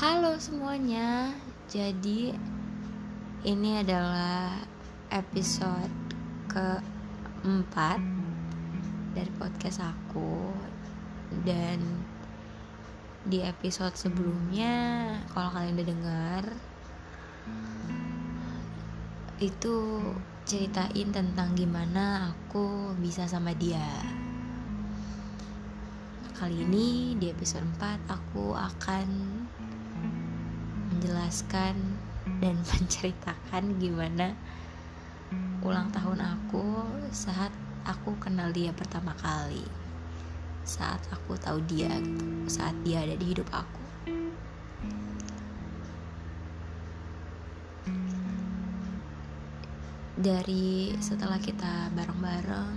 Halo semuanya, jadi ini adalah episode keempat dari podcast aku. Dan di episode sebelumnya kalau kalian udah dengar itu ceritain tentang gimana aku bisa sama dia. Kali ini di episode 4 aku akan menjelaskan dan menceritakan gimana ulang tahun aku saat aku kenal dia pertama kali. Saat aku tahu dia saat dia ada di hidup aku. Dari setelah kita bareng-bareng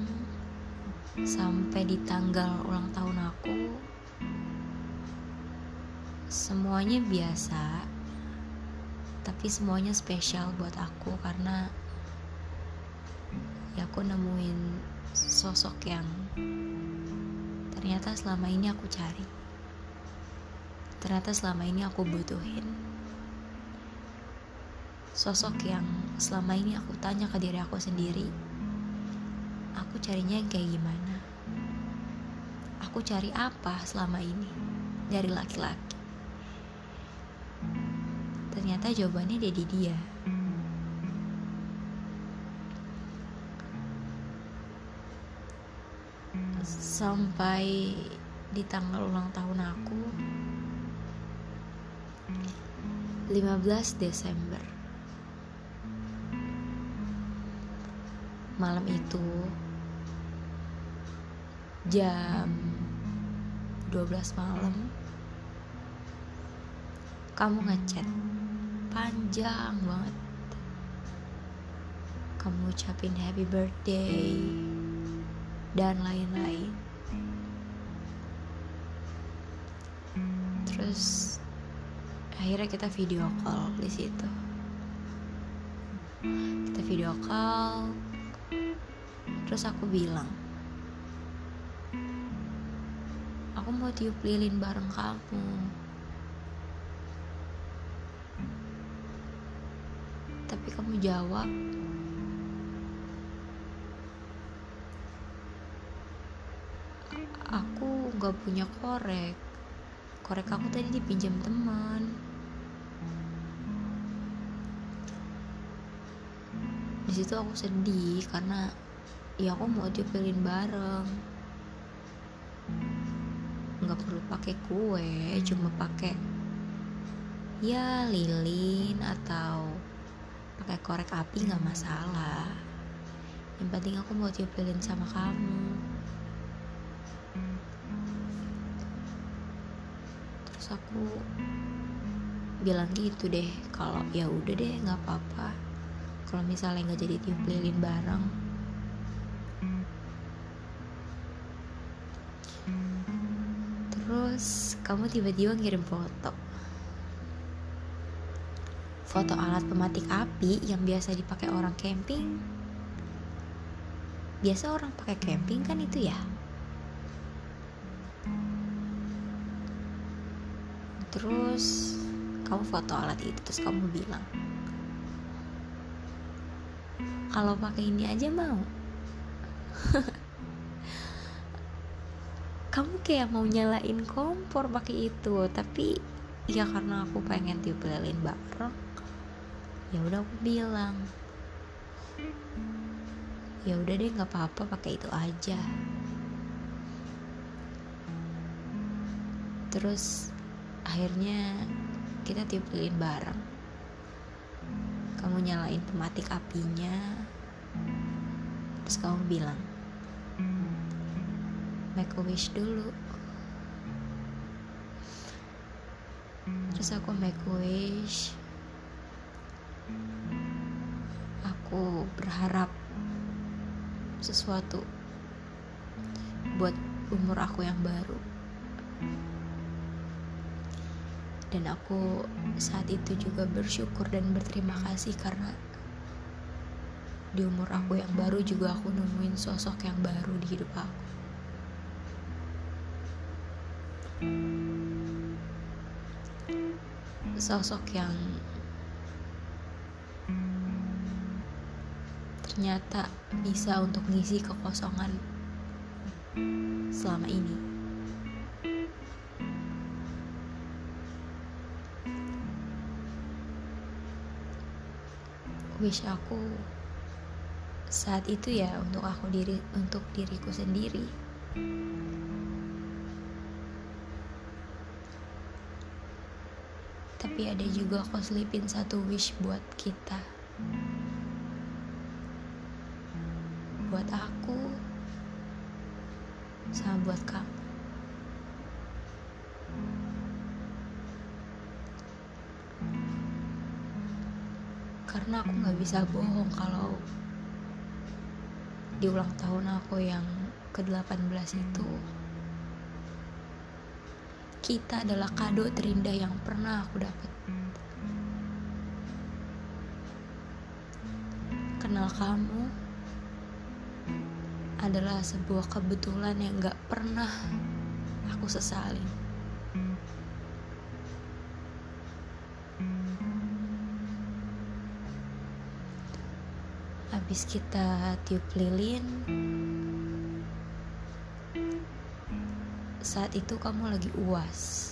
sampai di tanggal ulang tahun aku semuanya biasa tapi semuanya spesial buat aku karena ya aku nemuin sosok yang ternyata selama ini aku cari. Ternyata selama ini aku butuhin. Sosok yang selama ini aku tanya ke diri aku sendiri aku carinya yang kayak gimana? Aku cari apa selama ini? Dari laki-laki ternyata jawabannya ada di dia. Sampai di tanggal ulang tahun aku 15 Desember. Malam itu jam 12 malam kamu ngechat panjang banget. Kamu ucapin happy birthday dan lain-lain. Terus akhirnya kita video call di situ. Kita video call terus aku bilang aku mau tiup lilin bareng kamu tapi kamu jawab aku gak punya korek. Korek aku tadi dipinjam teman. Di situ aku sedih karena ya aku mau tiupin bareng. Nggak perlu pakai kue cuma pakai ya lilin atau pakai korek api nggak masalah. Yang penting aku mau tiup lilin sama kamu. Terus aku bilang gitu deh kalau ya udah deh nggak apa-apa. Kalau misalnya nggak jadi tiup lilin bareng. Terus kamu tiba-tiba ngirim foto foto alat pematik api yang biasa dipakai orang camping. Biasa orang pakai camping kan itu ya? Terus kamu foto alat itu terus kamu bilang kalau pakai ini aja mau. Kamu kayak mau nyalain kompor pakai itu tapi ya karena aku pengen tiup lilin bareng ya udah aku bilang. Ya udah deh nggak apa-apa pakai itu aja. Terus akhirnya kita tiup bareng. Kamu nyalain pematik apinya. Terus kamu bilang make a wish dulu. Terus aku make a wish aku berharap sesuatu buat umur aku yang baru. Dan aku saat itu juga bersyukur dan berterima kasih karena di umur aku yang baru juga aku nemuin sosok yang baru di hidup aku. Sosok yang ternyata bisa untuk ngisi kekosongan selama ini. Wish aku saat itu ya untuk aku diri untuk diriku sendiri. Tapi ada juga aku selipin satu wish buat kita. buat aku sama buat kamu. Karena aku nggak bisa bohong kalau di ulang tahun aku yang ke-18 itu kita adalah kado terindah yang pernah aku dapat. Kenal kamu adalah sebuah kebetulan yang gak pernah aku sesali. Habis kita tiup lilin, saat itu kamu lagi uas.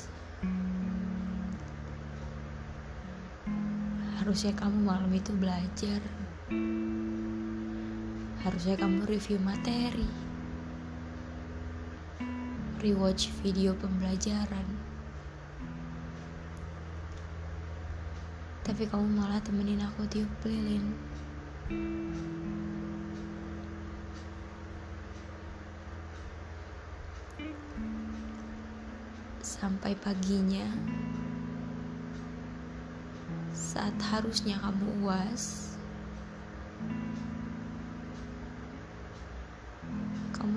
Harusnya kamu malam itu belajar harusnya kamu review materi. Rewatch video pembelajaran. Tapi kamu malah temenin aku tiup lilin sampai paginya saat harusnya kamu uas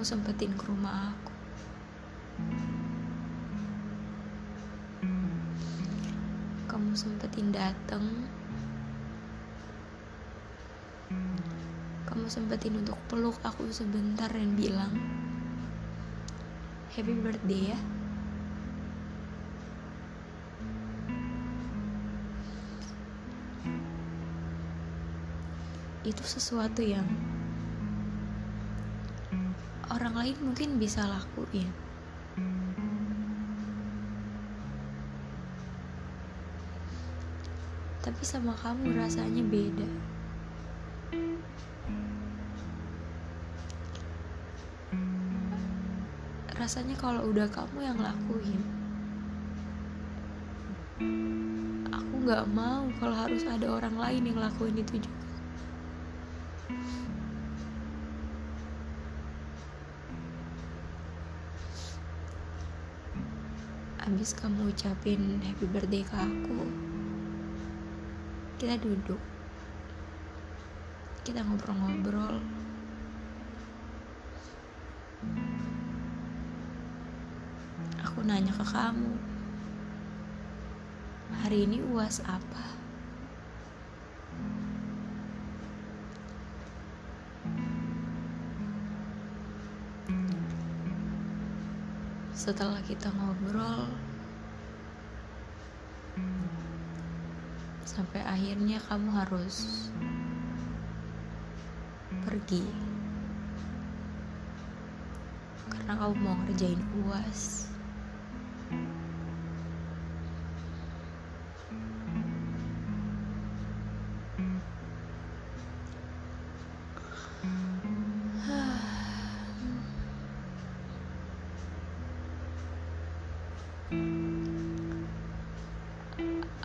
sempetin ke rumah aku. Kamu sempetin dateng. Kamu sempetin untuk peluk aku sebentar dan bilang. Happy birthday ya. Itu sesuatu yang orang lain mungkin bisa lakuin. Tapi sama kamu rasanya beda. Rasanya kalau udah kamu yang lakuin aku nggak mau kalau harus ada orang lain yang lakuin itu juga Abis kamu ucapin happy birthday ke aku Kita duduk Kita ngobrol-ngobrol Aku nanya ke kamu Hari ini uas apa? setelah kita ngobrol sampai akhirnya kamu harus pergi. Karena kamu mau ngerjain uas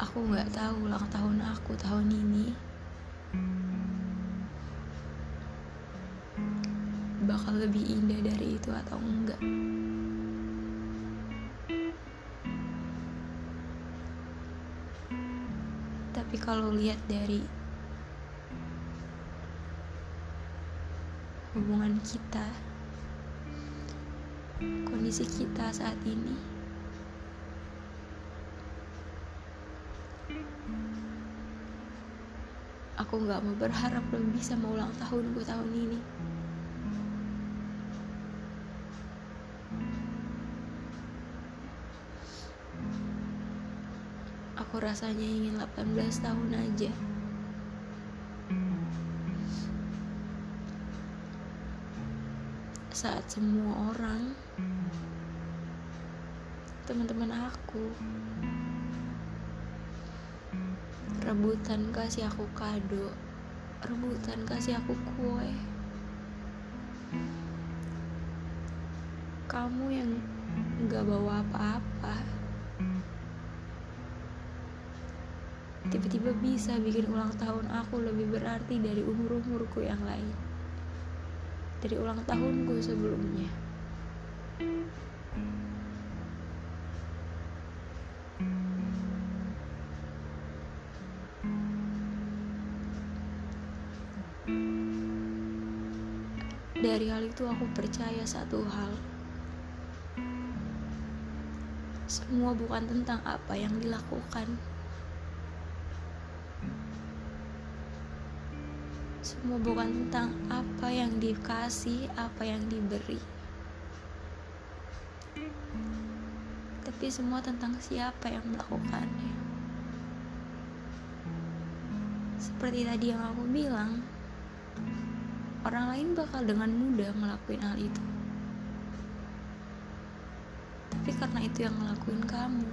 aku nggak tahu ulang tahun aku tahun ini. Bakal lebih indah dari itu atau enggak? Tapi kalau lihat dari hubungan kita kondisi kita saat ini aku nggak mau berharap lebih sama ulang tahunku tahun ini Aku rasanya ingin 18 tahun aja. Saat semua orang teman-teman aku rebutan kasih aku kado. Rebutan kasih aku kue. Kamu yang gak bawa apa-apa. Tiba-tiba bisa bikin ulang tahun aku lebih berarti dari umur-umurku yang lain. Dari ulang tahunku sebelumnya percaya satu hal. Semua bukan tentang apa yang dilakukan. Semua bukan tentang apa yang dikasih apa yang diberi. Tapi semua tentang siapa yang melakukannya. Seperti tadi yang aku bilang orang lain bakal dengan mudah ngelakuin hal itu. Tapi karena itu yang ngelakuin kamu.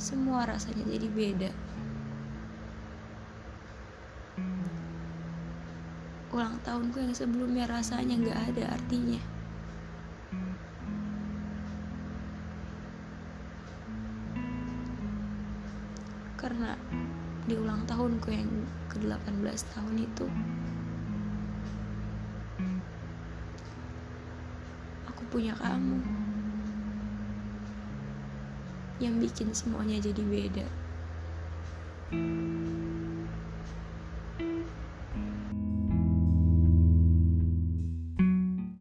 Semua rasanya jadi beda. Ulang tahunku yang sebelumnya rasanya gak ada artinya. Karena di ulang tahunku yang ke-18 tahun itu. Aku punya kamu yang bikin semuanya jadi beda